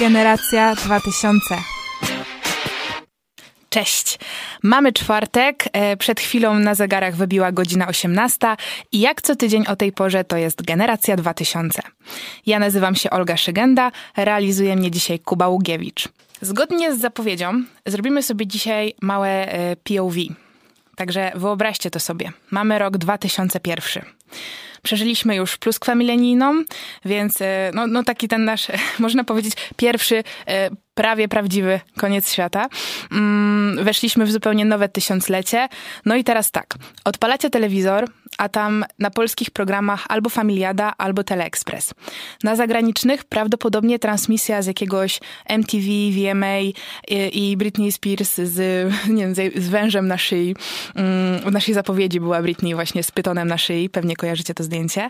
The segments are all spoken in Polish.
Generacja 2000. Cześć. Mamy czwartek, e, przed chwilą na zegarach wybiła godzina 18 i jak co tydzień o tej porze to jest Generacja 2000. Ja nazywam się Olga Szygenda, realizuje mnie dzisiaj Kuba Ługiewicz. Zgodnie z zapowiedzią zrobimy sobie dzisiaj małe e, POV. Także wyobraźcie to sobie. Mamy rok 2001. Przeżyliśmy już pluskwę milenijną, więc e, no, no taki ten nasz, można powiedzieć, pierwszy prawie prawdziwy koniec świata. Mm, weszliśmy w zupełnie nowe tysiąclecie. No i teraz tak, odpalacie telewizor, a tam na polskich programach albo Familiada, albo Teleexpress. Na zagranicznych prawdopodobnie transmisja z jakiegoś MTV, VMA i, i Britney Spears z, nie wiem, z wężem na szyi. Mm, w naszej zapowiedzi była Britney właśnie z pytonem na szyi, pewnie kojarzycie to zdjęcie.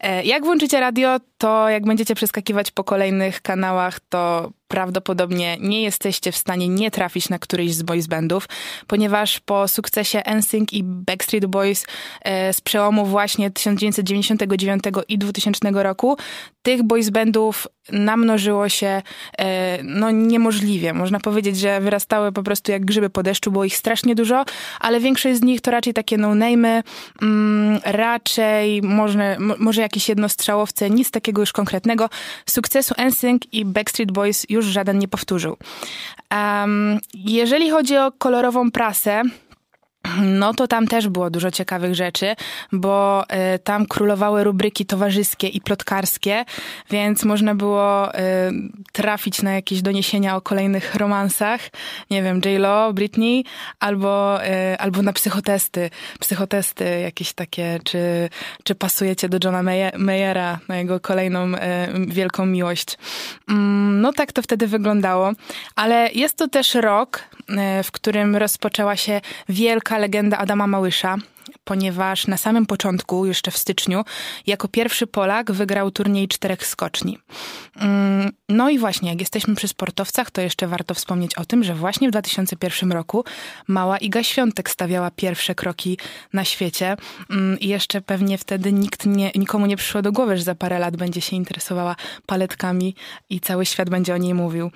E, jak włączycie radio, to jak będziecie przeskakiwać po kolejnych kanałach, to prawdopodobnie nie jesteście w stanie nie trafić na któryś z boys bandów, ponieważ po sukcesie NSYNC i Backstreet Boys e, z przełomu właśnie 1999 i 2000 roku, tych boys bandów namnożyło się e, no niemożliwie. Można powiedzieć, że wyrastały po prostu jak grzyby po deszczu, było ich strasznie dużo, ale większość z nich to raczej takie no-name'y, mm, raczej może, może jakieś jednostrzałowce, nic takiego już konkretnego. Sukcesu NSYNC i Backstreet Boys już żaden nie powtórzył. Um, jeżeli chodzi o kolorową prasę, no to tam też było dużo ciekawych rzeczy, bo y, tam królowały rubryki towarzyskie i plotkarskie, więc można było y, trafić na jakieś doniesienia o kolejnych romansach, nie wiem, J-Lo, Britney, albo, y, albo na psychotesty, psychotesty jakieś takie, czy, czy pasujecie do Johna Mayera, na jego kolejną wielką miłość. Mm, no tak to wtedy wyglądało, ale jest to też rok, w którym rozpoczęła się wielka legenda Adama Małysza, ponieważ na samym początku, jeszcze w styczniu, jako pierwszy Polak wygrał turniej czterech skoczni. Mm, no i właśnie, jak jesteśmy przy sportowcach, to jeszcze warto wspomnieć o tym, że właśnie w 2001 roku mała Iga Świątek stawiała pierwsze kroki na świecie mm, i jeszcze pewnie wtedy nikt nie, nikomu nie przyszło do głowy, że za parę lat będzie się interesowała paletkami i cały świat będzie o niej mówił.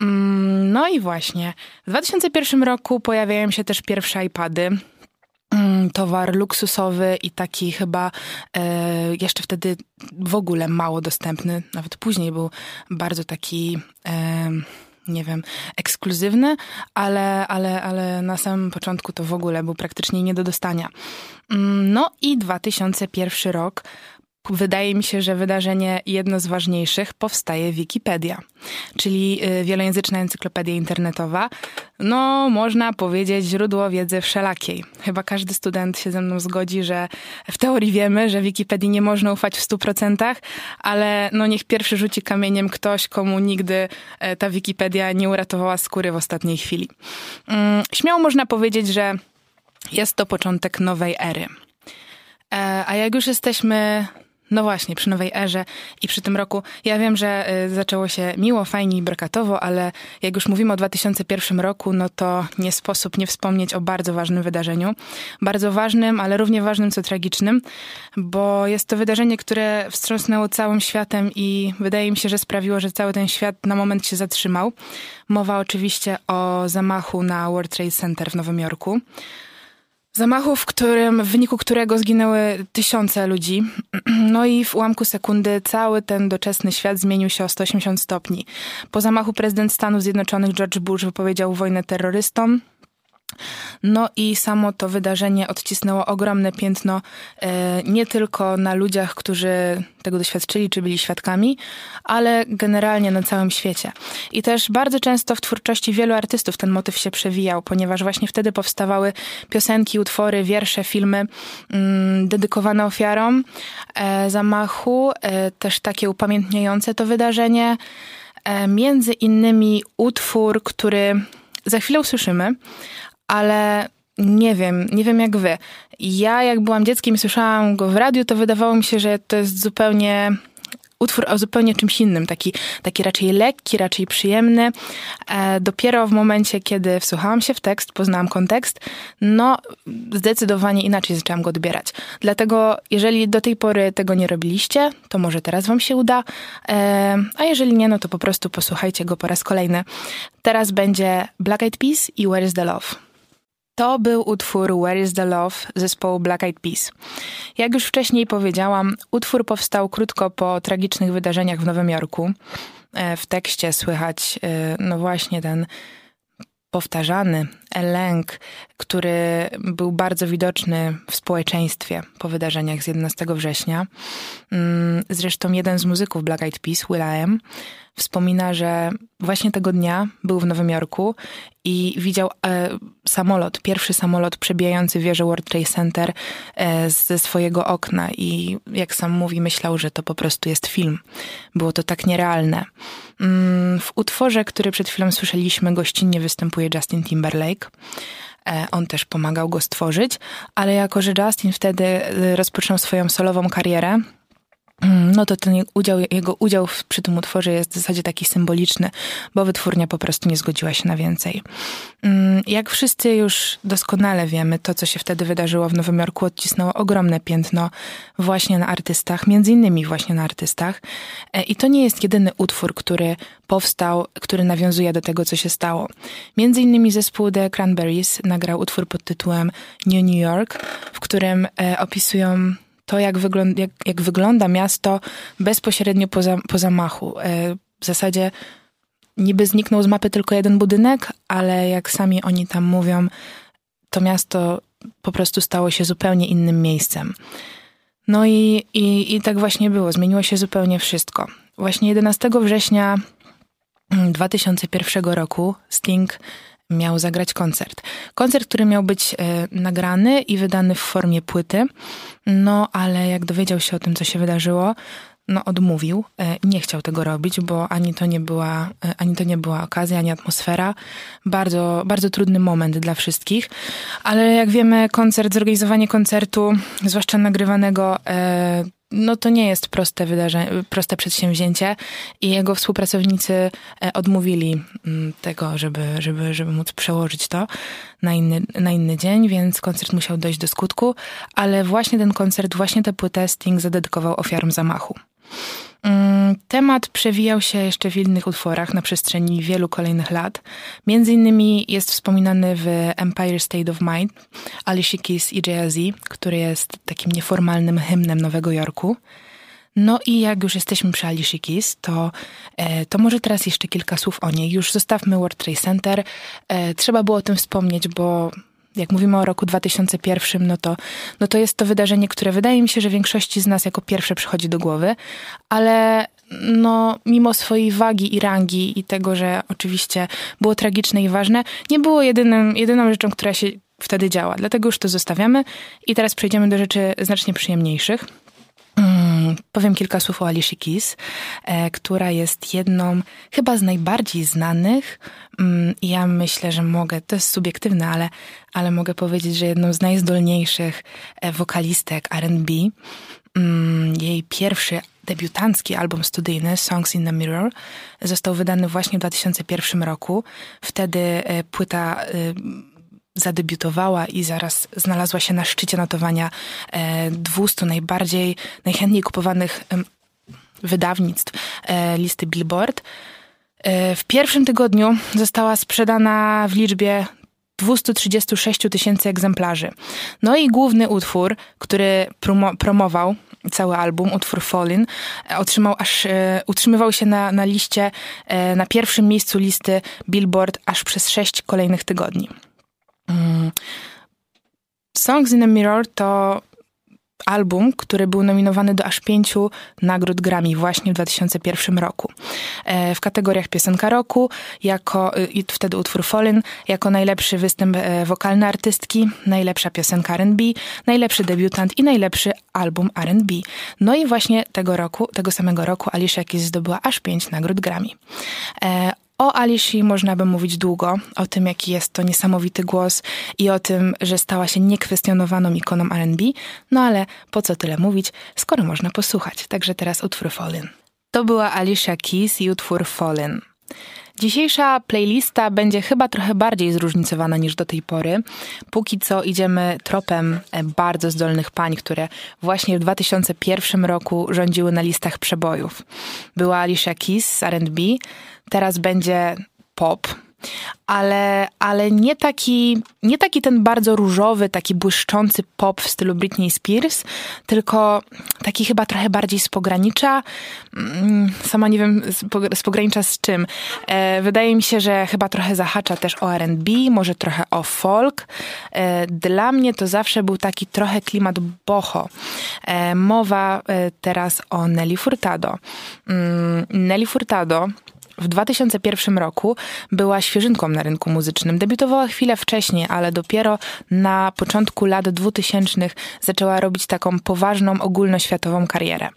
Mm, no i właśnie, w 2001 roku pojawiają się też pierwsze iPady, towar luksusowy i taki chyba e, jeszcze wtedy w ogóle mało dostępny. Nawet później był bardzo taki. E, nie wiem, ekskluzywny, ale, ale, ale na samym początku to w ogóle był praktycznie nie do dostania. Mm, no i 2001 rok wydaje mi się, że wydarzenie jedno z ważniejszych powstaje Wikipedia, czyli y, wielojęzyczna encyklopedia internetowa. No, można powiedzieć, źródło wiedzy wszelakiej. Chyba każdy student się ze mną zgodzi, że w teorii wiemy, że Wikipedii nie można ufać w 100%, ale no niech pierwszy rzuci kamieniem ktoś, komu nigdy e, ta Wikipedia nie uratowała skóry w ostatniej chwili. Mm, śmiało można powiedzieć, że jest to początek nowej ery. E, a jak już jesteśmy no właśnie, przy nowej erze i przy tym roku. Ja wiem, że y, zaczęło się miło, fajnie i brakatowo, ale jak już mówimy o 2001 roku, no to nie sposób nie wspomnieć o bardzo ważnym wydarzeniu. Bardzo ważnym, ale równie ważnym co tragicznym, bo jest to wydarzenie, które wstrząsnęło całym światem i wydaje mi się, że sprawiło, że cały ten świat na moment się zatrzymał. Mowa oczywiście o zamachu na World Trade Center w Nowym Jorku. Zamachu, w którym, w wyniku którego zginęły tysiące ludzi. No i w ułamku sekundy cały ten doczesny świat zmienił się o 180 stopni. Po zamachu prezydent Stanów Zjednoczonych George Bush wypowiedział wojnę terrorystom. No i samo to wydarzenie odcisnęło ogromne piętno e, nie tylko na ludziach, którzy tego doświadczyli czy byli świadkami, ale generalnie na całym świecie. I też bardzo często w twórczości wielu artystów ten motyw się przewijał, ponieważ właśnie wtedy powstawały piosenki, utwory, wiersze, filmy mm, dedykowane ofiarom e, zamachu, e, też takie upamiętniające to wydarzenie. Między innymi utwór, który za chwilę usłyszymy, ale nie wiem, nie wiem jak wy. Ja jak byłam dzieckiem i słyszałam go w radiu, to wydawało mi się, że to jest zupełnie utwór o zupełnie czymś innym, taki, taki raczej lekki, raczej przyjemny. E, dopiero w momencie, kiedy wsłuchałam się w tekst, poznałam kontekst, no zdecydowanie inaczej zaczęłam go odbierać. Dlatego, jeżeli do tej pory tego nie robiliście, to może teraz wam się uda, e, a jeżeli nie, no to po prostu posłuchajcie go po raz kolejny. Teraz będzie Black Eyed Peas i Where is the Love. To był utwór Where is the Love zespołu Black Eyed Peas. Jak już wcześniej powiedziałam, utwór powstał krótko po tragicznych wydarzeniach w Nowym Jorku. E, w tekście słychać, e, no właśnie ten powtarzany lęk, który był bardzo widoczny w społeczeństwie po wydarzeniach z 11 września. Mm, zresztą jeden z muzyków Black Eyed Peas, Will.i.am, wspomina, że właśnie tego dnia był w Nowym Jorku i widział e, samolot, pierwszy samolot przebijający wieżę World Trade Center e, ze swojego okna i jak sam mówi, myślał, że to po prostu jest film. Było to tak nierealne. Mm, w utworze, który przed chwilą słyszeliśmy, gościnnie występuje Justin Timberlake. E, on też pomagał go stworzyć, ale jako, że Justin wtedy e, rozpoczął swoją solową karierę, no to ten udział, jego udział przy tym utworze jest w zasadzie taki symboliczny, bo wytwórnia po prostu nie zgodziła się na więcej. Mm, jak wszyscy już doskonale wiemy, to co się wtedy wydarzyło w Nowym Jorku odcisnęło ogromne piętno właśnie na artystach, między innymi właśnie na artystach. E, I to nie jest jedyny utwór, który powstał, który nawiązuje do tego, co się stało. Między innymi zespół The Cranberries nagrał utwór pod tytułem New New York, w którym e, opisują to, jak, wygląda, jak, jak wygląda miasto bezpośrednio po, za, po zamachu. E, w zasadzie niby zniknął z mapy tylko jeden budynek, ale jak sami oni tam mówią, to miasto po prostu stało się zupełnie innym miejscem. No i, i, i tak właśnie było, zmieniło się zupełnie wszystko. Właśnie 11 września 2001 roku Sting miał zagrać koncert. Koncert, który miał być e, nagrany i wydany w formie płyty, no ale jak dowiedział się o tym, co się wydarzyło, no odmówił, e, nie chciał tego robić, bo ani to nie była, e, ani to nie była okazja, ani atmosfera. Bardzo, bardzo trudny moment dla wszystkich. Ale jak wiemy, koncert, zorganizowanie koncertu, zwłaszcza nagrywanego, no to nie jest proste wydarzenie, proste przedsięwzięcie i jego współpracownicy e, odmówili mm, tego, żeby, żeby, żeby móc przełożyć to na inny, na inny dzień, więc koncert musiał dojść do skutku, ale właśnie ten koncert, właśnie tę płytę Sting zadedykował ofiarom zamachu. Mm, temat przewijał się jeszcze w innych utworach na przestrzeni wielu kolejnych lat. Między innymi jest wspominany w Empire State of Mind Alicia Keys i Jay-Z, który jest takim nieformalnym hymnem Nowego Jorku. No i jak już jesteśmy przy Alicia Keys, to, e, to może teraz jeszcze kilka słów o niej. Już zostawmy World Trade Center. E, trzeba było o tym wspomnieć, bo jak mówimy o roku 2001, no to, no to jest to wydarzenie, które wydaje mi się, że większości z nas jako pierwsze przychodzi do głowy, ale no, mimo swojej wagi i rangi i tego, że oczywiście było tragiczne i ważne, nie było jedynym, jedyną rzeczą, która się wtedy działa. Dlatego już to zostawiamy i teraz przejdziemy do rzeczy znacznie przyjemniejszych. Hmm, powiem kilka słów o Alicia Keys, e, która jest jedną chyba z najbardziej znanych. Mm, ja myślę, że mogę, to jest subiektywne, ale, ale mogę powiedzieć, że jedną z najzdolniejszych e, wokalistek RB. Mm, jej pierwszy debiutancki album studyjny Songs in the Mirror został wydany właśnie w 2001 roku. Wtedy e, płyta zadebiutowała i zaraz znalazła się na szczycie notowania 200 e, najbardziej, najchętniej kupowanych wydawnictw e, listy Billboard. E, w pierwszym tygodniu została sprzedana w liczbie 236 tysięcy egzemplarzy. No i główny utwór, który promo promował cały album, utwór Fallin, otrzymał aż, utrzymywał się na, na liście, na pierwszym miejscu listy Billboard aż przez sześć kolejnych tygodni. Mm. Songs in the Mirror to album, który był nominowany do aż pięciu nagród Grammy właśnie w 2001 roku. E, w kategoriach piosenka roku, jako, y, wtedy utwór Fallen, jako najlepszy występ e, wokalny artystki, najlepsza piosenka R&B, najlepszy debiutant i najlepszy album R&B. No i właśnie tego roku, tego samego roku Alicia Keys zdobyła aż pięć nagród Grammy. O Alishi można by mówić długo, o tym, jaki jest to niesamowity głos i o tym, że stała się niekwestionowaną ikoną R&B, no ale po co tyle mówić, skoro można posłuchać. Także teraz utwór Fallen. To była Alicia Keys i utwór Fallen. Dzisiejsza playlista będzie chyba trochę bardziej zróżnicowana niż do tej pory. Póki co idziemy tropem e, bardzo zdolnych pań, które właśnie w 2001 roku rządziły na listach przebojów. Była Alicia Keys z R&B, teraz będzie pop, ale, ale nie, taki, nie taki ten bardzo różowy, taki błyszczący pop w stylu Britney Spears, tylko taki chyba trochę bardziej z pogranicza. Mm, sama nie wiem z pogranicza z czym. E, wydaje mi się, że chyba trochę zahacza też o R&B, może trochę o folk. E, dla mnie to zawsze był taki trochę klimat boho. E, mowa teraz o Nelly Furtado. Mm, Nelly Furtado w 2001 roku była świeżynką na rynku muzycznym. Debiutowała chwilę wcześniej, ale dopiero na początku lat 2000 zaczęła robić taką poważną, ogólnoświatową karierę.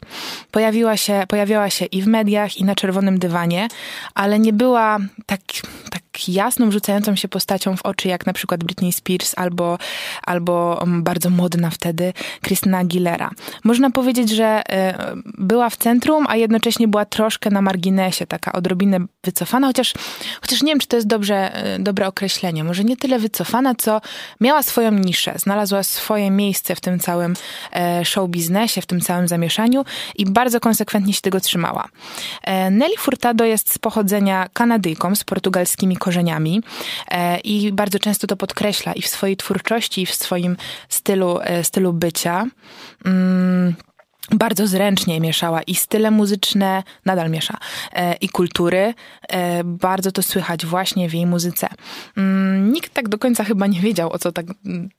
Pojawiła się, pojawiała się i w mediach, i na czerwonym dywanie, ale nie była tak, tak jasną, rzucającą się postacią w oczy, jak na przykład Britney Spears albo, albo mm, bardzo modna wtedy Christina Aguilera. Można powiedzieć, że y, była w centrum, a jednocześnie była troszkę na marginesie, taka odrobinę wycofana, chociaż, chociaż nie wiem, czy to jest dobrze, y, dobre określenie. Może nie tyle wycofana, co miała swoją niszę, znalazła swoje miejsce w tym całym e, show biznesie, w tym całym zamieszaniu i bardzo konsekwentnie się tego trzymała. E, Nelly Furtado jest z pochodzenia Kanadyjką z portugalskimi korzeniami e, i bardzo często to podkreśla i w swojej twórczości, i w swoim stylu, e, stylu bycia. Mm bardzo zręcznie mieszała i style muzyczne, nadal miesza, e, i kultury. E, bardzo to słychać właśnie w jej muzyce. Mm, nikt tak do końca chyba nie wiedział, o co tak,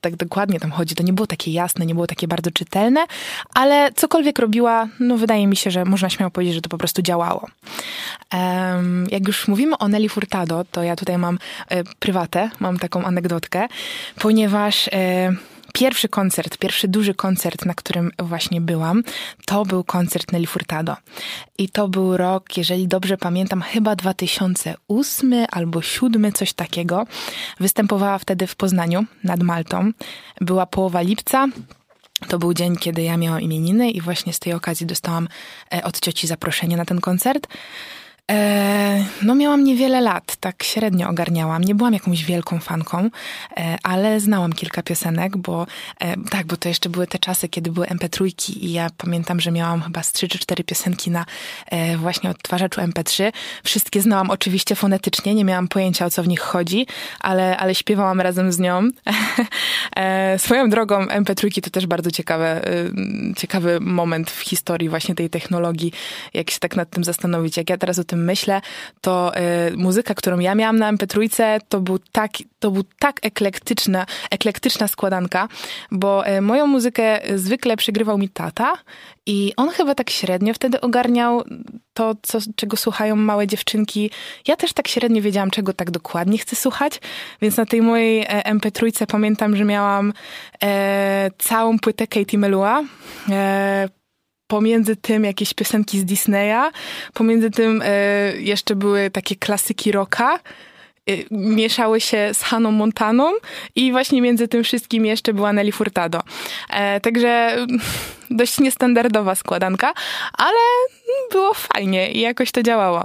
tak dokładnie tam chodzi. To nie było takie jasne, nie było takie bardzo czytelne, ale cokolwiek robiła, no wydaje mi się, że można śmiało powiedzieć, że to po prostu działało. Jak już mówimy o Nelly Furtado, to ja tutaj mam e, prywatę, mam taką anegdotkę, ponieważ pierwszy koncert, pierwszy duży koncert, na którym właśnie byłam, to był koncert Nelly Furtado. I to był rok, jeżeli dobrze pamiętam, chyba 2008 albo 2007, coś takiego. Występowała wtedy w Poznaniu nad Maltą. Była połowa lipca. To był dzień, kiedy ja miałam imieniny i właśnie z tej okazji dostałam e, od cioci zaproszenie na ten koncert. E, no miałam niewiele lat, tak średnio ogarniałam. Nie byłam jakąś wielką fanką, e, ale znałam kilka piosenek, bo e, tak, bo to jeszcze były te czasy, kiedy były MP3 i ja pamiętam, że miałam chyba z 3 czy 4 piosenki na właśnie odtwarzaczu MP3. Wszystkie znałam oczywiście fonetycznie, nie miałam pojęcia o co w nich chodzi, ale, ale śpiewałam razem z nią. Swoją drogą MP3 to też bardzo ciekawe, ciekawy moment w historii właśnie tej technologii, jak się tak nad tym zastanowić. Jak ja teraz o tym myślę, to y, muzyka, którą ja miałam na MP3, to był tak, to był tak eklektyczna, eklektyczna składanka, bo y, moją muzykę zwykle przygrywał mi tata i on chyba tak średnio wtedy ogarniał to, co, czego słuchają małe dziewczynki. Ja też tak średnio wiedziałam, czego tak dokładnie chcę słuchać, więc na tej mojej e, MP3 pamiętam, że miałam e, całą płytę Katie Melua, e, pomiędzy tym jakieś piosenki z Disneya, pomiędzy tym e, jeszcze były takie klasyki rocka, e, mieszały się z Haną Montaną i właśnie między tym wszystkim jeszcze była Nelly Furtado. E, także dość niestandardowa składanka, ale było fajnie i jakoś to działało.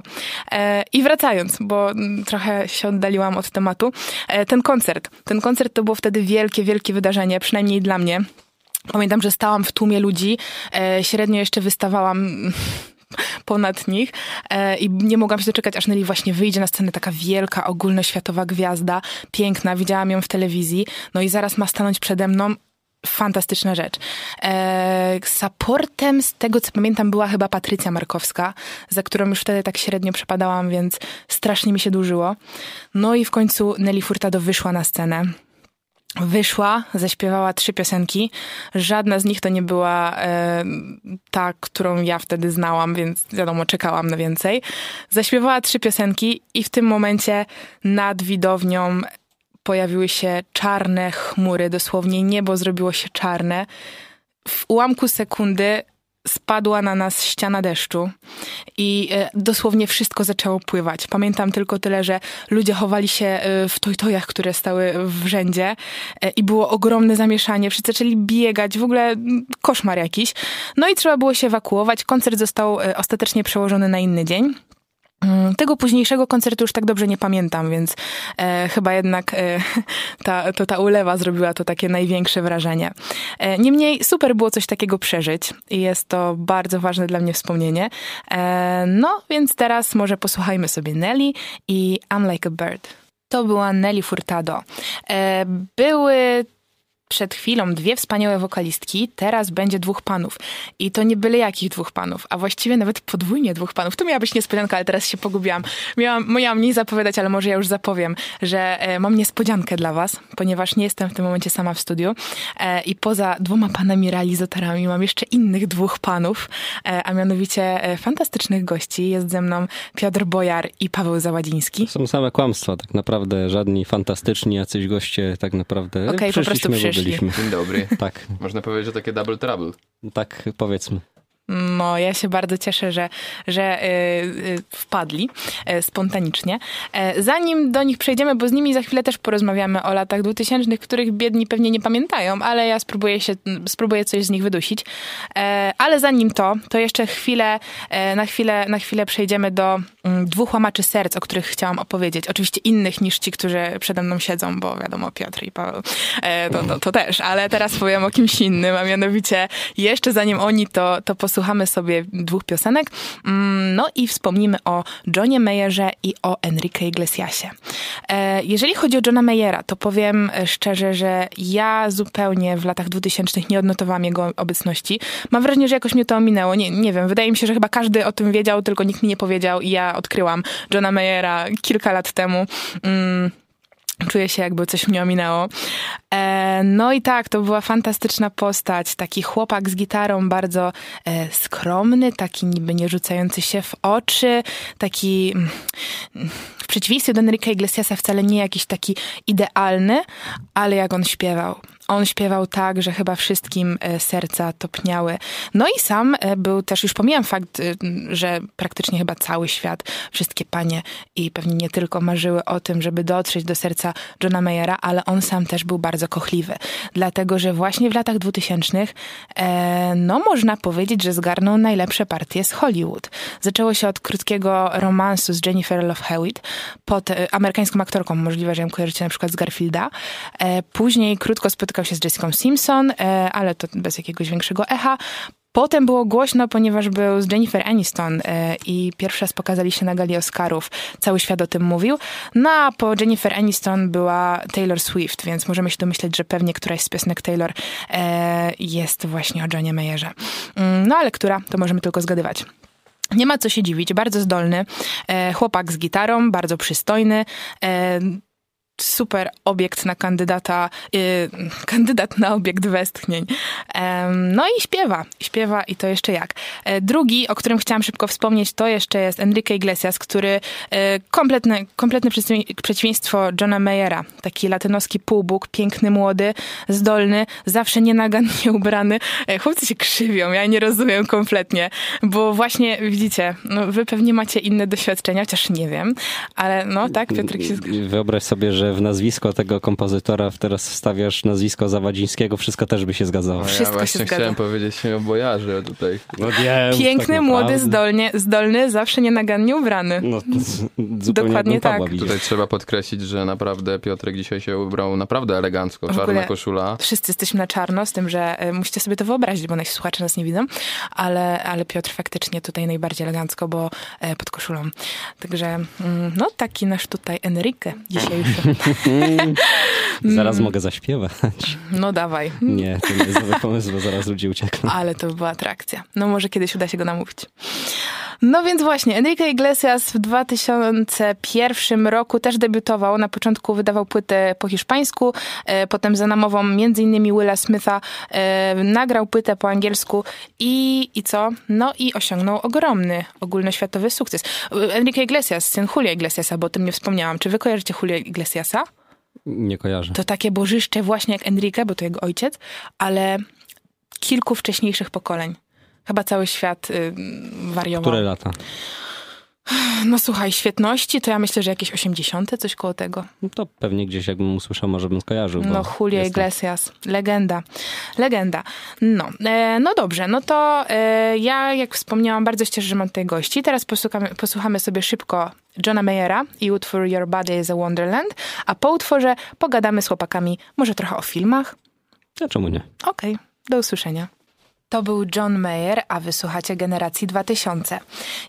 E, I wracając, bo trochę się oddaliłam od tematu, e, ten koncert. Ten koncert to było wtedy wielkie, wielkie wydarzenie, przynajmniej dla mnie. Pamiętam, że stałam w tłumie ludzi, e, średnio jeszcze wystawałam ponad nich e, i nie mogłam się doczekać, aż Nelly właśnie wyjdzie na scenę. Taka wielka, ogólnoświatowa gwiazda, piękna, widziałam ją w telewizji, no i zaraz ma stanąć przede mną, fantastyczna rzecz. E, supportem, z tego co pamiętam, była chyba Patrycja Markowska, za którą już wtedy tak średnio przepadałam, więc strasznie mi się dłużyło. No i w końcu Nelly Furtado wyszła na scenę wyszła, zaśpiewała trzy piosenki. Żadna z nich to nie była e, ta, którą ja wtedy znałam, więc wiadomo, czekałam na więcej. Zaśpiewała trzy piosenki i w tym momencie nad widownią pojawiły się czarne chmury, dosłownie niebo zrobiło się czarne. W ułamku sekundy spadła na nas ściana deszczu i e, dosłownie wszystko zaczęło pływać. Pamiętam tylko tyle, że ludzie chowali się e, w tojtojach, które stały w rzędzie e, i było ogromne zamieszanie. Wszyscy zaczęli biegać, w ogóle koszmar jakiś. No i trzeba było się ewakuować. Koncert został ostatecznie przełożony na inny dzień. Mm, tego późniejszego koncertu już tak dobrze nie pamiętam, więc e, chyba jednak e, ta, to ta ulewa zrobiła to takie największe wrażenie. E, niemniej super było coś takiego przeżyć i jest to bardzo ważne dla mnie wspomnienie. E, no więc teraz może posłuchajmy sobie Nelly i I'm Like a Bird. To była Nelly Furtado. E, były przed chwilą dwie wspaniałe wokalistki, teraz będzie dwóch panów. I to nie byle jakich dwóch panów, a właściwie nawet podwójnie dwóch panów. To miała być niespodzianka, ale teraz się pogubiłam. Miałam, miałam mniej zapowiadać, ale może ja już zapowiem, że e, mam niespodziankę dla was, ponieważ nie jestem w tym momencie sama w studiu e, i poza dwoma panami realizatorami mam jeszcze innych dwóch panów, e, a mianowicie e, fantastycznych gości. Jest ze mną Piotr Bojar i Paweł Załadziński. Są same kłamstwa, tak naprawdę żadni fantastyczni jacyś goście tak naprawdę Okej, okay, po prostu przyszli byliśmy. Dzień dobry. Tak. Można powiedzieć, że takie double trouble. Tak, powiedzmy. No, ja się bardzo cieszę, że, że yy, wpadli yy, spontanicznie. Yy, zanim do nich przejdziemy, bo z nimi za chwilę też porozmawiamy o latach 2000, których biedni pewnie nie pamiętają, ale ja spróbuję, się, spróbuję coś z nich wydusić. ale zanim to, to jeszcze chwilę, na, chwilę, na chwilę przejdziemy do mm, dwóch łamaczy serc, o których chciałam opowiedzieć. Oczywiście innych niż ci, którzy przede mną siedzą, bo wiadomo, Piotr i Paweł to, to, to też, ale teraz powiem o kimś innym, a mianowicie jeszcze zanim oni to, to posłuchają, posłuchamy sobie dwóch piosenek, mm, no i wspomnimy o Johnie Mayerze i o Enrique Iglesiasie. E, jeżeli chodzi o Johna Mayera, to powiem szczerze, że ja zupełnie w latach 2000 nie odnotowałam jego obecności. Mam wrażenie, że jakoś mnie to ominęło. Nie, nie wiem, wydaje mi się, że chyba każdy o tym wiedział, tylko nikt mi nie powiedział i ja odkryłam Johna Mayera kilka lat temu. Mm Czuję się, jakby coś mnie ominęło. E, no i tak, to była fantastyczna postać. Taki chłopak z gitarą, bardzo e, skromny, taki niby nie rzucający się w oczy, taki mm, w przeciwieństwie do Enrique Iglesiasa wcale nie jakiś taki idealny, ale jak on śpiewał. On śpiewał tak, że chyba wszystkim e, serca topniały. No i sam e, był też, już pomijam fakt, e, że praktycznie chyba cały świat, wszystkie panie i pewnie nie tylko marzyły o tym, żeby dotrzeć do serca Johna Mayera, ale on sam też był bardzo kochliwy. Dlatego, że właśnie w latach dwutysięcznych, no można powiedzieć, że zgarnął najlepsze partie z Hollywood. Zaczęło się od krótkiego romansu z Jennifer Love Hewitt, pod amerykańską aktorką, możliwe, że ją kojarzycie na przykład z Garfielda. Później krótko spotykał spotkał się z Jessica Simpson, e, ale to bez jakiegoś większego echa. Potem było głośno, ponieważ był z Jennifer Aniston e, i pierwszy raz pokazali się na gali Oscarów. Cały świat o tym mówił. No a po Jennifer Aniston była Taylor Swift, więc możemy się domyśleć, że pewnie któraś z piosenek Taylor e, jest właśnie o Johnie Mayerze. Mm, no ale która, to możemy tylko zgadywać. Nie ma co się dziwić, bardzo zdolny, chłopak z gitarą, bardzo przystojny, super obiekt na kandydata, yy, kandydat na obiekt westchnień. no i śpiewa, śpiewa i to jeszcze jak. E, drugi, o którym chciałam szybko wspomnieć, to jeszcze jest Enrique Iglesias, który e, kompletne, kompletne przeciwieństwo Johna Mayera. Taki latynoski półbóg, piękny, młody, zdolny, zawsze nienagannie ubrany. E, chłopcy się krzywią, ja nie rozumiem kompletnie, bo właśnie widzicie, no, wy pewnie macie inne doświadczenia, chociaż nie wiem, ale no tak, Piotrek się zgadza. Wyobraź sobie, że w nazwisko tego kompozytora teraz wstawiasz nazwisko Zawadzińskiego, wszystko też by się zgadzało. No wszystko ja właśnie chciałem powiedzieć o Bojarze tutaj. No nie, Piękny, tak młody, zdolnie, zdolny, zawsze nienagannie ubrany. No, Dokładnie tak. Tutaj trzeba podkreślić, że naprawdę Piotrek dzisiaj się ubrał naprawdę elegancko. Czarna koszula. Wszyscy jesteśmy na czarno, z tym, że y, musicie sobie to wyobrazić, bo nasi słuchacze nas nie widzą, ale, ale Piotr faktycznie tutaj najbardziej elegancko, bo y, pod koszulą. Także mm, no taki nasz tutaj Enrique dzisiejszy. zaraz mogę zaśpiewać. No dawaj. Nie, to nie jest nowy pomysł, bo zaraz ludzie uciekną. Ale to była atrakcja. No może kiedyś uda się go namówić. No więc właśnie, Enrique Iglesias w 2001 roku też debiutował. Na początku wydawał płytę po hiszpańsku, e, potem za namową między innymi Willa Smitha e, nagrał płytę po angielsku i, i co? No i osiągnął ogromny, ogólnoświatowy sukces. Enrique Iglesias, syn Julia Iglesiasa, bo o tym nie wspomniałam. Czy wy kojarzycie Julia Iglesiasa? Nie kojarzę. To takie bożyszcze właśnie jak Enrique, bo to jego ojciec, ale kilku wcześniejszych pokoleń Chyba cały świat y, wariował. Które lata? No słuchaj, świetności to ja myślę, że jakieś 80, coś koło tego. No to pewnie gdzieś jakbym usłyszał, może bym skojarzył. No Julio Iglesias, legenda. Legenda. No, e, no dobrze, no to e, ja, jak wspomniałam, bardzo się cieszę, że mam tutaj gości. Teraz posłuchamy, posłuchamy sobie szybko Johna Mayera i utwór Your Body is a Wonderland, a po utworze pogadamy z chłopakami może trochę o filmach. A czemu nie? Okej, okay, do usłyszenia. To był John Mayer, a wysłuchacie Generacji 2000.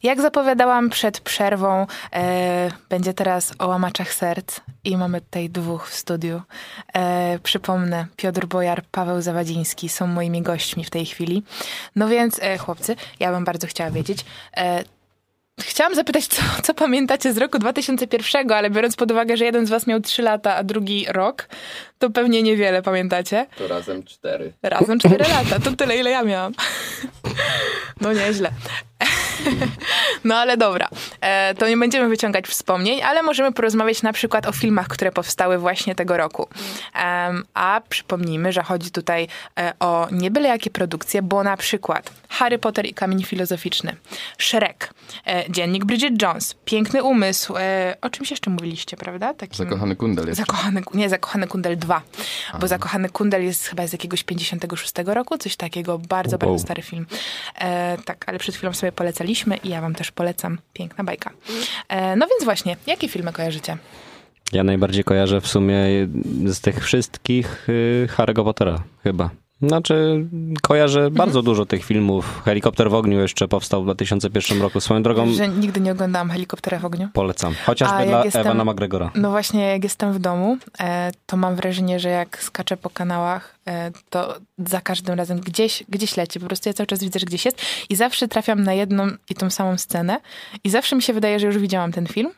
Jak zapowiadałam przed przerwą, e, będzie teraz o łamaczach serc i mamy tutaj dwóch w studiu. E, przypomnę, Piotr Bojar, Paweł Zawadziński są moimi gośćmi w tej chwili. No więc, e, chłopcy, ja bym bardzo chciała wiedzieć, e, Chciałam zapytać, co, co, pamiętacie z roku 2001, ale biorąc pod uwagę, że jeden z was miał 3 lata, a drugi rok, to pewnie niewiele pamiętacie. To razem 4. Razem 4 lata, to tyle, ile ja miałam. No nieźle. No ale dobra, e, to nie będziemy wyciągać wspomnień, ale możemy porozmawiać na przykład o filmach, które powstały właśnie tego roku. A przypomnijmy, że chodzi tutaj e, o nie byle jakie produkcje, bo na przykład Harry Potter i Kamień Filozoficzny, Shrek, e, Dziennik Bridget Jones, Piękny Umysł, o czymś jeszcze mówiliście, prawda? Takim... Zakochany Kundel jest. Zakochany, nie, Zakochany Kundel 2, Aha. bo Zakochany Kundel jest chyba z jakiegoś 56 roku, coś takiego, bardzo, wow. bardzo stary film. E, tak, ale przed chwilą sobie polecaliśmy i ja wam też polecam. Piękna bajka. E, no więc właśnie, jakie filmy kojarzycie? Ja najbardziej kojarzę w sumie z tych wszystkich y, Harry'ego Pottera chyba. Znaczy, kojarzę mhm. bardzo dużo tych filmów. Helikopter w ogniu jeszcze powstał w 2001 roku. Swoją drogą. Że nigdy nie oglądałam Helikoptera w ogniu. Polecam. Chociażby dla jestem, Ewana McGregora. No właśnie, jak jestem w domu, e, to mam wrażenie, że jak skaczę po kanałach, e, to za każdym razem gdzieś, gdzieś leci. Po prostu ja cały czas widzę, że gdzieś jest i zawsze trafiam na jedną i tą samą scenę i zawsze mi się wydaje, że już widziałam ten film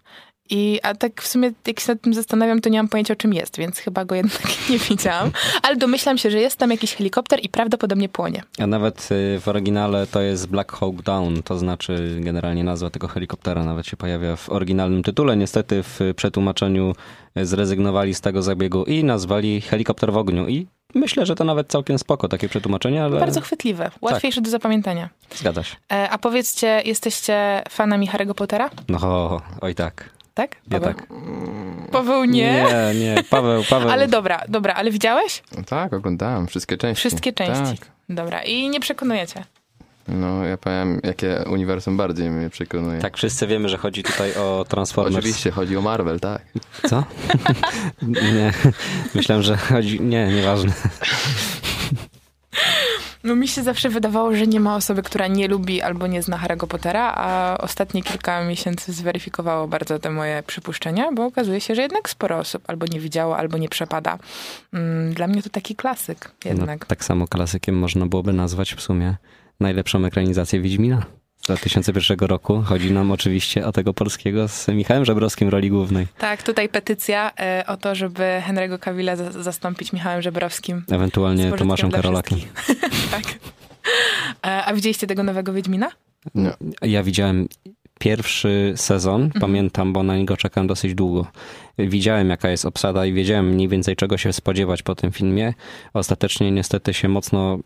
i, a tak w sumie, jak się nad tym zastanawiam, to nie mam pojęcia o czym jest, więc chyba go jednak nie widziałam. Ale domyślam się, że jest tam jakiś helikopter i prawdopodobnie płonie. A nawet y, w oryginale to jest Black Hawk Down, to znaczy generalnie nazwa tego helikoptera nawet się pojawia w oryginalnym tytule. Niestety w przetłumaczeniu zrezygnowali z tego zabiegu i nazwali helikopter w ogniu. I myślę, że to nawet całkiem spoko takie przetłumaczenie, ale... Bardzo chwytliwe, łatwiejsze tak. do zapamiętania. Zgadza się. E, a powiedzcie, jesteście fanami Harry'ego Pottera? No, oj tak tak? Ja tak. Paweł nie? Nie, nie, Paweł, Paweł. Ale dobra, dobra, ale widziałeś? No tak, oglądałem wszystkie części. Wszystkie części. Tak. Dobra, i nie przekonujecie. No, ja powiem, jakie uniwersum bardziej mnie przekonuje. Tak, wszyscy wiemy, że chodzi tutaj o Transformers. Oczywiście, chodzi o Marvel, tak. Co? nie, myślałem, że chodzi... Nie, nieważne. No mi się zawsze wydawało, że nie ma osoby, która nie lubi albo nie zna Harry'ego Pottera, a ostatnie kilka miesięcy zweryfikowało bardzo te moje przypuszczenia, bo okazuje się, że jednak sporo osób albo nie widziało, albo nie przepada. Mm, dla mnie to taki klasyk jednak. No, tak samo klasykiem można byłoby nazwać w sumie najlepszą ekranizację Wiedźmina. 2001 roku. Chodzi nam oczywiście o tego polskiego z Michałem Żebrowskim w roli głównej. Tak, tutaj petycja e, o to, żeby Henry'ego Cavilla zastąpić Michałem Żebrowskim. Ewentualnie Tomaszem Karolakiem. tak. E, a widzieliście tego nowego Wiedźmina? Nie. Ja widziałem pierwszy sezon, mhm. pamiętam, bo na niego czekam dosyć długo. Widziałem, jaka jest obsada i wiedziałem mniej więcej, czego się spodziewać po tym filmie. Ostatecznie niestety się mocno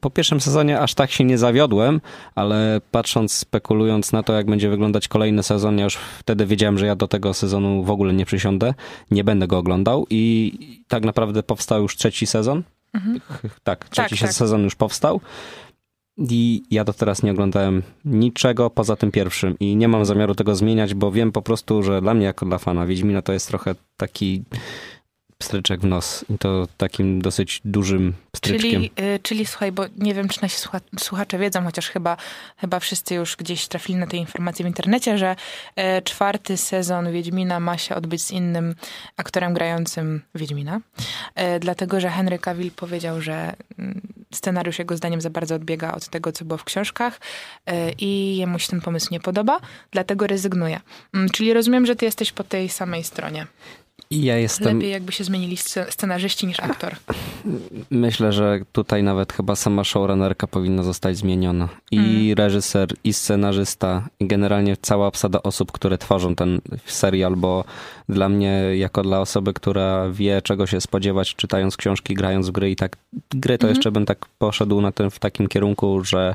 po pierwszym sezonie aż tak się nie zawiodłem, ale patrząc, spekulując na to, jak będzie wyglądać kolejny sezon, ja już wtedy wiedziałem, że ja do tego sezonu w ogóle nie przysiądę, nie będę go oglądał i tak naprawdę powstał już trzeci sezon. Mhm. Tak, trzeci tak, tak. sezon już powstał. I ja do teraz nie oglądałem niczego poza tym pierwszym i nie mam zamiaru tego zmieniać, bo wiem po prostu, że dla mnie jako dla fana Wiedźmina to jest trochę taki pstryczek w nos i to takim dosyć dużym pstryczkiem. Czyli, yy, czyli słuchaj, bo nie wiem, czy nasi słuchacze wiedzą, chociaż chyba, chyba wszyscy już gdzieś trafili na te informacje w internecie, że y, czwarty sezon Wiedźmina ma się odbyć z innym aktorem grającym Wiedźmina. Y, dlatego, że Henry Cavill powiedział, że mm, scenariusz jego zdaniem za bardzo odbiega od tego, co było w książkach y, i jemu się ten pomysł nie podoba, dlatego rezygnuje. Mm, czyli rozumiem, że ty jesteś po tej samej stronie. Ja jestem... Lepiej jakby się zmienili scenarzyści niż aktor. Myślę, że tutaj nawet chyba sama showrunnerka powinna zostać zmieniona. I mm. reżyser, i scenarzysta, i generalnie cała obsada osób, które tworzą ten serial, bo dla mnie, jako dla osoby, która wie, czego się spodziewać, czytając książki, grając w gry i tak, gry to mm -hmm. jeszcze bym tak poszedł na ten, w takim kierunku, że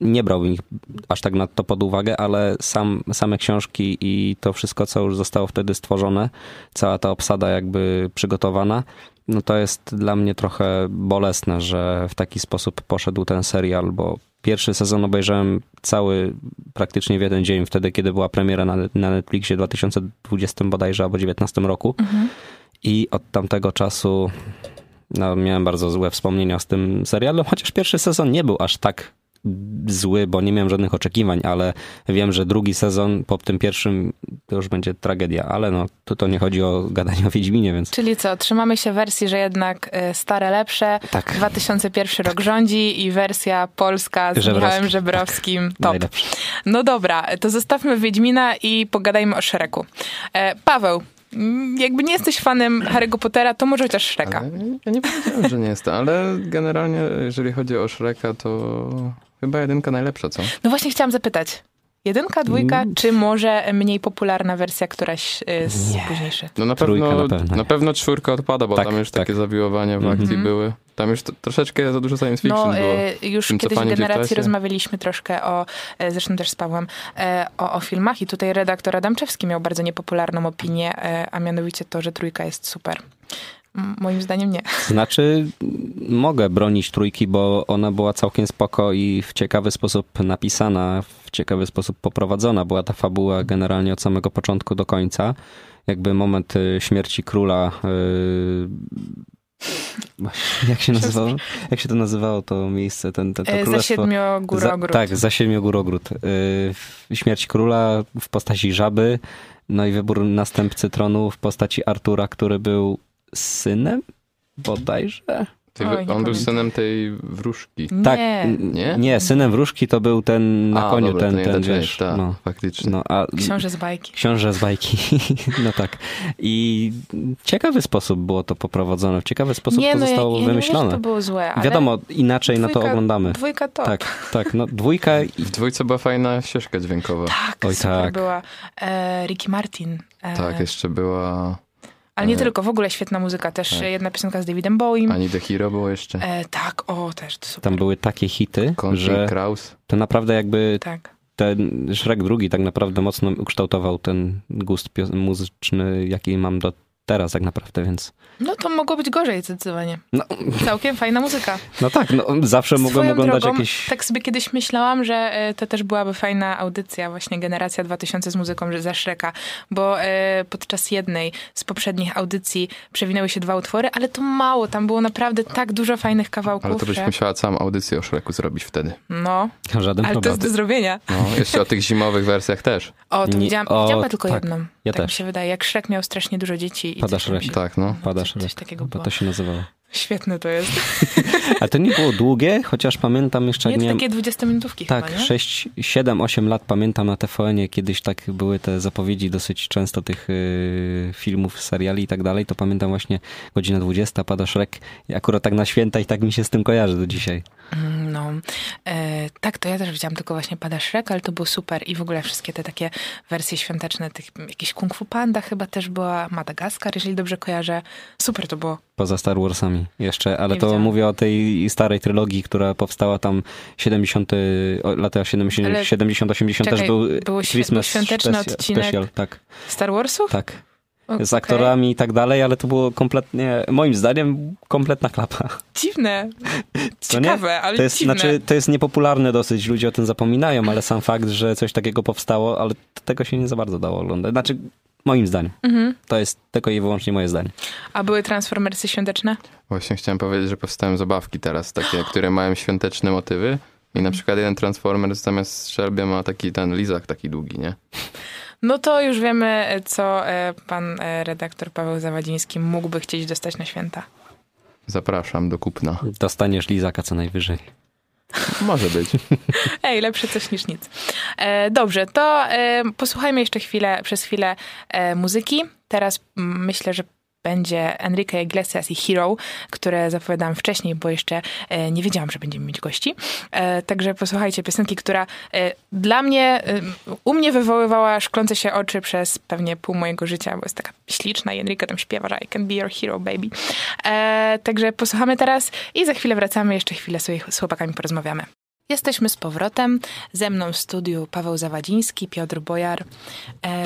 nie brałbym ich aż tak nadto pod uwagę, ale sam, same książki i to wszystko, co już zostało wtedy stworzone, cała ta obsada jakby przygotowana, no to jest dla mnie trochę bolesne, że w taki sposób poszedł ten serial, bo pierwszy sezon obejrzałem cały praktycznie w jeden dzień, wtedy kiedy była premiera na, na Netflixie w 2020 bodajże albo 2019 roku. Mhm. I od tamtego czasu no, miałem bardzo złe wspomnienia z tym serialem, chociaż pierwszy sezon nie był aż tak zły, bo nie miałem żadnych oczekiwań, ale wiem, że drugi sezon po tym pierwszym to już będzie tragedia, ale no tu to nie chodzi o gadanie o Wiedźminie, więc... Czyli co, trzymamy się wersji, że jednak y, stare lepsze, tak. 2001 rok rządzi i wersja polska z Żebrowski. Michałem Żebrowskim tak. top. Najlepsze. No dobra, to zostawmy Wiedźmina i pogadajmy o Szereku. E, Paweł, mm, jakby nie jesteś fanem Harry'ego Pottera, to może chociaż Shreka. ja nie powiedziałem, że nie jestem, ale generalnie jeżeli chodzi o Shreka, to Chyba jedynka najlepsza, co? No właśnie chciałam zapytać. Jedynka, dwójka, mm. czy może mniej popularna wersja któraś y, z Nie. późniejszych? No na pewno, na pewno, na pewno czwórka odpada, bo tak, tam już tak. takie zawiłowania w akcji mm były. Tam już to, troszeczkę za dużo science fiction no, było. Y, już tym, kiedyś w generacji rozmawialiśmy troszkę o, y, zresztą też z Pawłem, o, o filmach i tutaj redaktor Adamczewski miał bardzo niepopularną opinię, a mianowicie to, że trójka jest super. Moim zdaniem nie. Znaczy, mogę bronić trójki, bo ona była całkiem spoko i w ciekawy sposób napisana, w ciekawy sposób poprowadzona. Była ta fabuła generalnie od samego początku do końca. Jakby moment y, śmierci króla. Yy... Jak się nazywało? Jak się to nazywało to miejsce, ten, ten, to e, królestwo? Za siedmiogórogród. Za, tak, za siedmiogórogród. Yy, śmierć króla w postaci żaby, no i wybór następcy tronu w postaci Artura, który był synem bodajże. Ty, Oj, on był pamiętam. synem tej wróżki. Tak, nie. nie? synem wróżki to był ten na a, koniu, dobra, ten, ten, wiesz, ta, no, faktycznie. No, a, książę z bajki. Książę z bajki, no tak. I ciekawy sposób było to poprowadzone, w ciekawy sposób nie, to no, zostało ja, ja wymyślone. Nie, to było złe, ale Wiadomo, inaczej dwójka, na to oglądamy. Dwójka to. Tak, tak, no dwójka. W dwójce była fajna ścieżka dźwiękowa. Tak, Oj, super tak. była. E, Ricky Martin. E, tak, jeszcze była... Ale nie e, tylko, w ogóle świetna muzyka. Też tak. jedna piosenka z Davidem Bowiem. Ani The Hero było jeszcze. E, tak, o, też to super. Tam były takie hity, Country że Kraus. to naprawdę jakby tak. ten Shrek drugi tak naprawdę mocno ukształtował ten gust muzyczny, jaki mam do teraz tak naprawdę, więc... No to mogło być gorzej zdecydowanie. No. Całkiem fajna muzyka. No tak, no, zawsze Swoją mogłem oglądać drogą, jakieś... Tak sobie kiedyś myślałam, że e, to też byłaby fajna audycja, właśnie Generacja 2000 z muzyką za Shreka, bo e, podczas jednej z poprzednich audycji przewinęły się dwa utwory, ale to mało, tam było naprawdę tak dużo fajnych kawałków. Ale to byś że... musiała całą audycję o Shreku zrobić wtedy. No, Żaden ale problem. to jest do zrobienia. No, jeszcze o tych zimowych wersjach też. O, to Nie, widziałam, o, widziałam tylko tak, jedną. Ja tak też. mi się wydaje, jak Shrek miał strasznie dużo dzieci. I Pada Shrek. Tak, no. Pada Shrek. Coś takiego było. to się nazywało. Świetne to jest. Ale to nie było długie, chociaż pamiętam jeszcze... Nie, to miałem... takie 20-minutówki Tak, chyba, nie? 6, 7, 8 lat pamiętam na TVN-ie, kiedyś tak były te zapowiedzi dosyć często tych y, filmów, seriali i tak dalej, to pamiętam właśnie godzina 20, pada Shrek i akurat tak na święta i tak mi się z tym kojarzy do dzisiaj. Mm, e, tak, to ja też widziałam tylko właśnie Pada Shrek, ale to było super i w ogóle wszystkie te takie wersje świąteczne, tych jakieś Kung Fu Panda chyba też była, Madagaskar, jeżeli dobrze kojarzę. Super to było. Poza Star Warsami jeszcze, ale Nie to widziałam. mówię o tej starej trylogii, która powstała tam 70, lata 70, 70-80 też był było Christmas świąteczny special, odcinek special, tak. Star Warsów? Tak z aktorami i tak dalej, ale to było kompletnie, moim zdaniem, kompletna klapa. Dziwne. Ciekawe, ale to jest, dziwne. Znaczy, to jest niepopularne dosyć, ludzie o tym zapominają, ale sam fakt, że coś takiego powstało, ale tego się nie za bardzo dało oglądać. Znaczy, moim zdaniem. Mhm. To jest tylko i wyłącznie moje zdanie. A były Transformersy świąteczne? Właśnie chciałem powiedzieć, że powstają zabawki teraz, takie, które mają świąteczne motywy. I na przykład jeden Transformer zamiast strzelbie ma taki ten lizak taki długi, nie? No to już wiemy, co e, pan e, redaktor Paweł Zawadziński mógłby chcieć dostać na święta. Zapraszam do kupna. Dostaniesz lizaka co najwyżej. Może być. Ej, lepsze coś niż nic. E, dobrze, to e, posłuchajmy jeszcze chwilę, przez chwilę e, muzyki. Teraz mm, myślę, że będzie Enrique Iglesias i Hero, które zapowiadałam wcześniej, bo jeszcze e, nie wiedziałam, że będziemy mieć gości. E, także posłuchajcie piosenki, która e, dla mnie, u mnie wywoływała szklące się oczy przez pewnie pół mojego życia, bo jest taka śliczna i Enrique tam śpiewa, że I can be your hero, baby. Także posłuchamy teraz i za chwilę wracamy, jeszcze chwilę sobie z chłopakami porozmawiamy. Jesteśmy z powrotem. Ze mną w studiu Paweł Zawadziński, Piotr Bojar.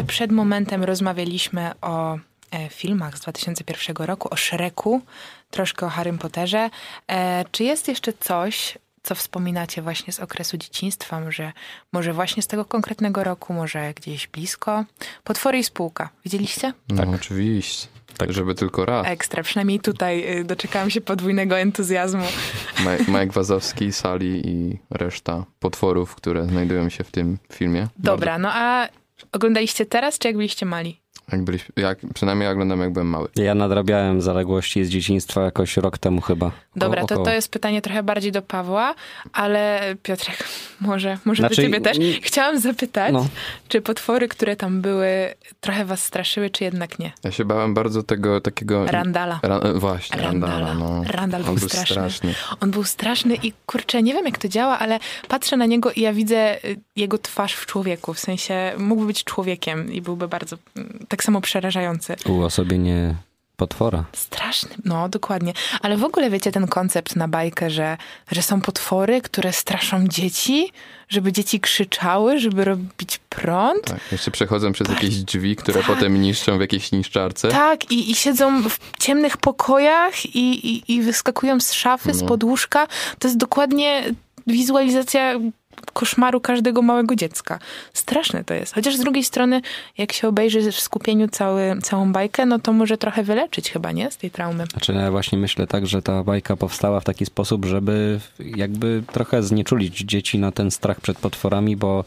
Przed momentem rozmawialiśmy o filmach z 2001 roku, o Shreku, troszkę o Harrym Potterze. E, Czy jest jeszcze coś, co wspominacie właśnie z okresu dzieciństwa? Może, może właśnie z tego konkretnego roku, może gdzieś blisko? Potwory i spółka. Widzieliście? No oczywiście. Tak, żeby tylko raz. Ekstra. Przynajmniej tutaj y, doczekałam się podwójnego entuzjazmu. Mike, Wazowski, Sali i reszta potworów, które znajdują się w tym filmie. Dobra, no a oglądaliście teraz, czy jak byliście mali? Jak byliśmy, jak, przynajmniej ja oglądam jak byłem mały. Ja nadrabiałem zaległości z dzieciństwa jakoś rok temu chyba. Dobra, to, to jest pytanie trochę bardziej do Pawła, ale Piotrek, może, może Znaczy, do ciebie też. Chciałam zapytać, No. czy potwory, które tam były, trochę was straszyły, czy jednak nie? Ja się bałem bardzo tego takiego... Randala. Ra, właśnie, Randala. Randala. no. Randal On był był straszny. straszny. On był straszny i kurczę, nie wiem jak to działa, ale patrzę na niego i ja widzę y, jego twarz w człowieku. W sensie mógłby być człowiekiem i byłby bardzo mm, tak samo przerażający. Uosobienie potwora. Straszny, no dokładnie. Ale w ogóle wiecie ten koncept na bajkę, że, że są potwory, które straszą dzieci, żeby dzieci krzyczały, żeby robić prąd. Tak, jeszcze przechodzą przez jakieś drzwi, które potem niszczą w jakiejś niszczarce. Tak, i, i siedzą w ciemnych pokojach i, i, i wyskakują z szafy, z No. podłóżka. To jest dokładnie wizualizacja koszmaru każdego małego dziecka. Straszne to jest. Chociaż z drugiej strony, jak się obejrzy w skupieniu cały, całą bajkę, no to może trochę wyleczyć chyba, nie? Z tej traumy. Znaczy ja właśnie myślę tak, że ta bajka powstała w taki sposób, żeby jakby trochę znieczulić dzieci na ten strach przed potworami, bo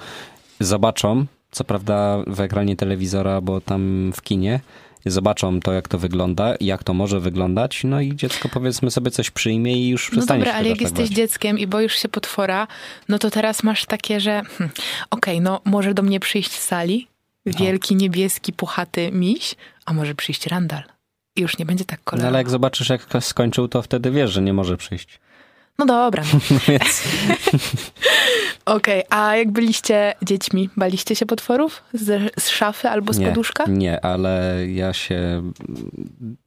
zobaczą, co prawda w ekranie telewizora, bo tam w kinie, zobaczą to, jak to wygląda i jak to może wyglądać, no i dziecko powiedzmy sobie coś przyjmie i już No przestanie dobra, się ale jak tak jesteś bać. dzieckiem i boisz się potwora, no to teraz masz takie, że hm, okej, no może do mnie przyjść z sali wielki, niebieski, puchaty miś, a może przyjść randal. I już nie będzie tak No kolorowo. ale jak zobaczysz, jak ktoś skończył, to wtedy wiesz, że nie może przyjść. No dobra. No. Okej, a jak byliście dziećmi, baliście się potworów? Z, z szafy albo z nie, poduszka? nie, ale ja się...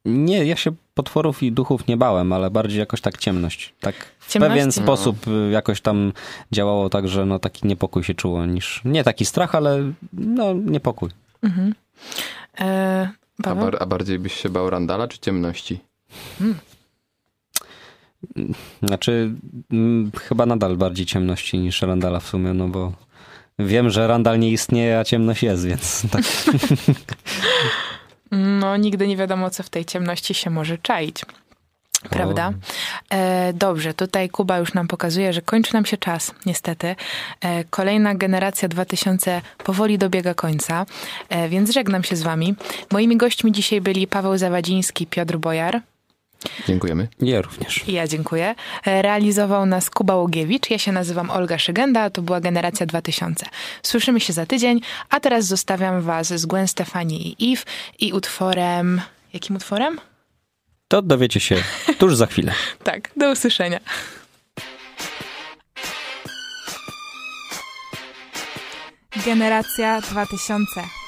Nie, ja się potworów i duchów nie bałem, ale bardziej jakoś tak ciemność. Tak w pewien No. sposób y, jakoś tam działało tak, że no taki niepokój się czuło niż... Nie taki strach, ale no niepokój. Mhm. E, A, bar, a bardziej byś się bał Randala czy ciemności? Znaczy, mm, chyba nadal bardziej ciemności niż Randala w sumie, no bo wiem, że Randal nie istnieje, a ciemność jest, więc tak. No, nigdy nie wiadomo, co w tej ciemności się może czaić. Prawda? E, dobrze, tutaj Kuba już nam pokazuje, że kończy nam się czas, niestety. E, kolejna generacja 2000 powoli dobiega końca, e, więc żegnam się z wami. Moimi gośćmi dzisiaj byli Paweł Zawadziński, Piotr Bojar. Dziękujemy. Ja również. Ja dziękuję. E, Realizował nas Kuba Łogiewicz. Ja się nazywam Olga Szygenda, a to była Generacja 2000. Słyszymy się za tydzień, a teraz zostawiam was z Gwen Stefani i Eve i utworem... Jakim utworem? To dowiecie się tuż za chwilę. Tak, do usłyszenia. Generacja 2000.